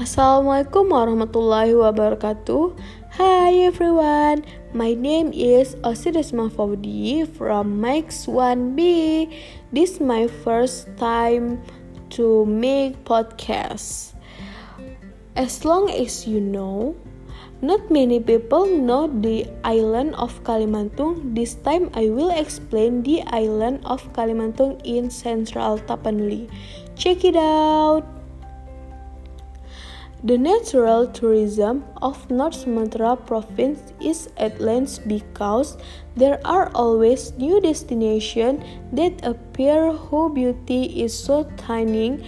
Assalamualaikum warahmatullahi wabarakatuh. Hi everyone, my name is Osiris Mafaudi from Max 1B. This is my first time to make podcast. As long as you know, not many people know the island of Kalimantung. This time I will explain the island of Kalimantung in Central Tapanuli. Check it out. The natural tourism of North Sumatra province is at length because there are always new destinations that appear whose beauty is so tiny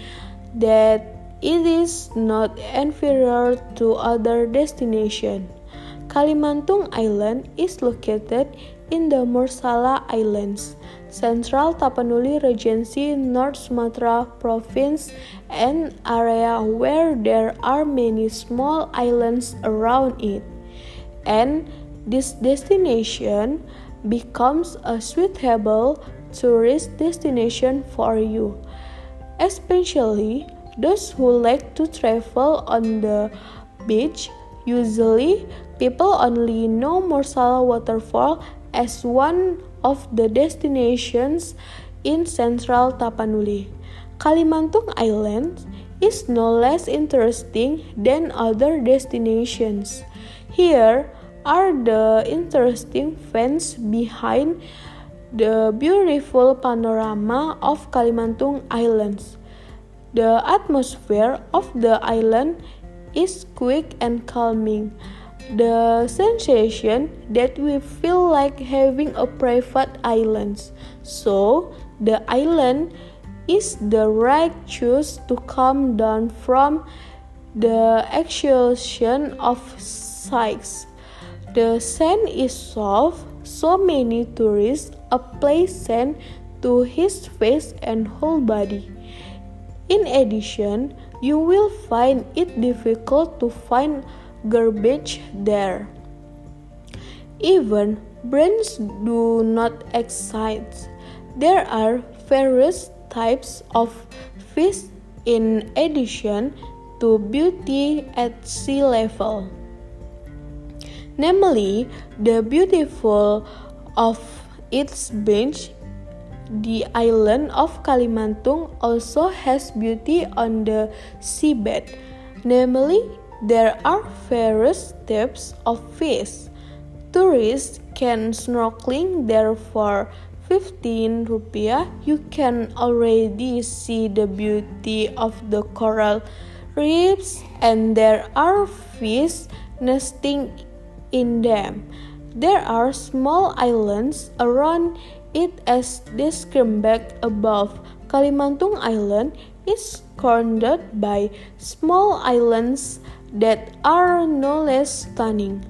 that it is not inferior to other destinations. Kalimantung Island is located in the Morsala Islands, Central Tapanuli Regency, North Sumatra Province, an area where there are many small islands around it. And this destination becomes a suitable tourist destination for you, especially those who like to travel on the beach. Usually, people only know Morsala Waterfall as one of the destinations in central Tapanuli. Kalimantung Island is no less interesting than other destinations. Here are the interesting facts behind the beautiful panorama of Kalimantung Islands. The atmosphere of the island is quick and calming the sensation that we feel like having a private island. So, the island is the right choice to come down from the exhaustion of sights. The sand is soft, so many tourists apply sand to his face and whole body. In addition, you will find it difficult to find garbage there. Even brains do not excite. There are various types of fish in addition to beauty at sea level. Namely, the beautiful of its beach, the island of Kalimantung also has beauty on the seabed, namely there are various types of fish. Tourists can snorkeling there for 15 rupiah. You can already see the beauty of the coral reefs and there are fish nesting in them. There are small islands around it as described above. Kalimantung Island is surrounded by small islands that are no less stunning.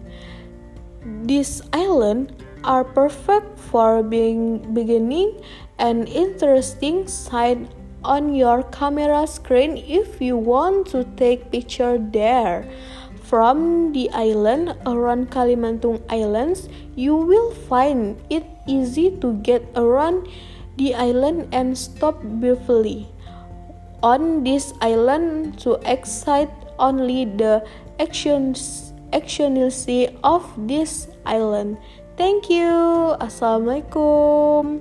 These islands are perfect for being beginning an interesting sight on your camera screen if you want to take picture there. From the island around Kalimantung Islands, you will find it easy to get around the island and stop briefly on this island to excite only the actions actionality of this island. Thank you. Assalamualaikum.